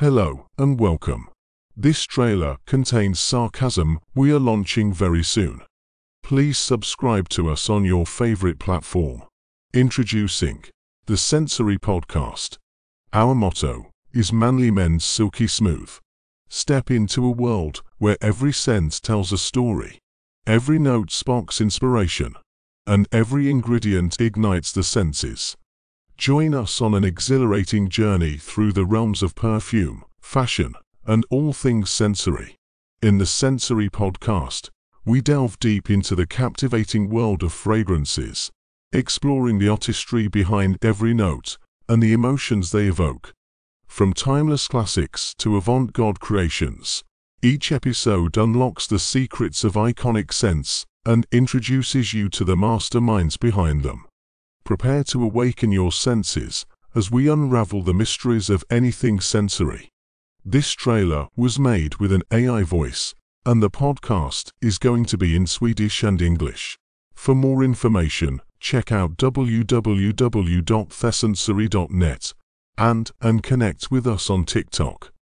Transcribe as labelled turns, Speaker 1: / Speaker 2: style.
Speaker 1: Hello and welcome. This trailer contains sarcasm we are launching very soon. Please subscribe to us on your favorite platform. Introducing the Sensory Podcast. Our motto is Manly Men's Silky Smooth. Step into a world where every sense tells a story, every note sparks inspiration, and every ingredient ignites the senses. Join us on an exhilarating journey through the realms of perfume, fashion, and all things sensory. In the Sensory Podcast, we delve deep into the captivating world of fragrances, exploring the artistry behind every note and the emotions they evoke. From timeless classics to avant garde creations, each episode unlocks the secrets of iconic scents and introduces you to the masterminds behind them. Prepare to awaken your senses as we unravel the mysteries of anything sensory. This trailer was made with an AI voice, and the podcast is going to be in Swedish and English. For more information, check out www.thesensory.net and and connect with us on TikTok.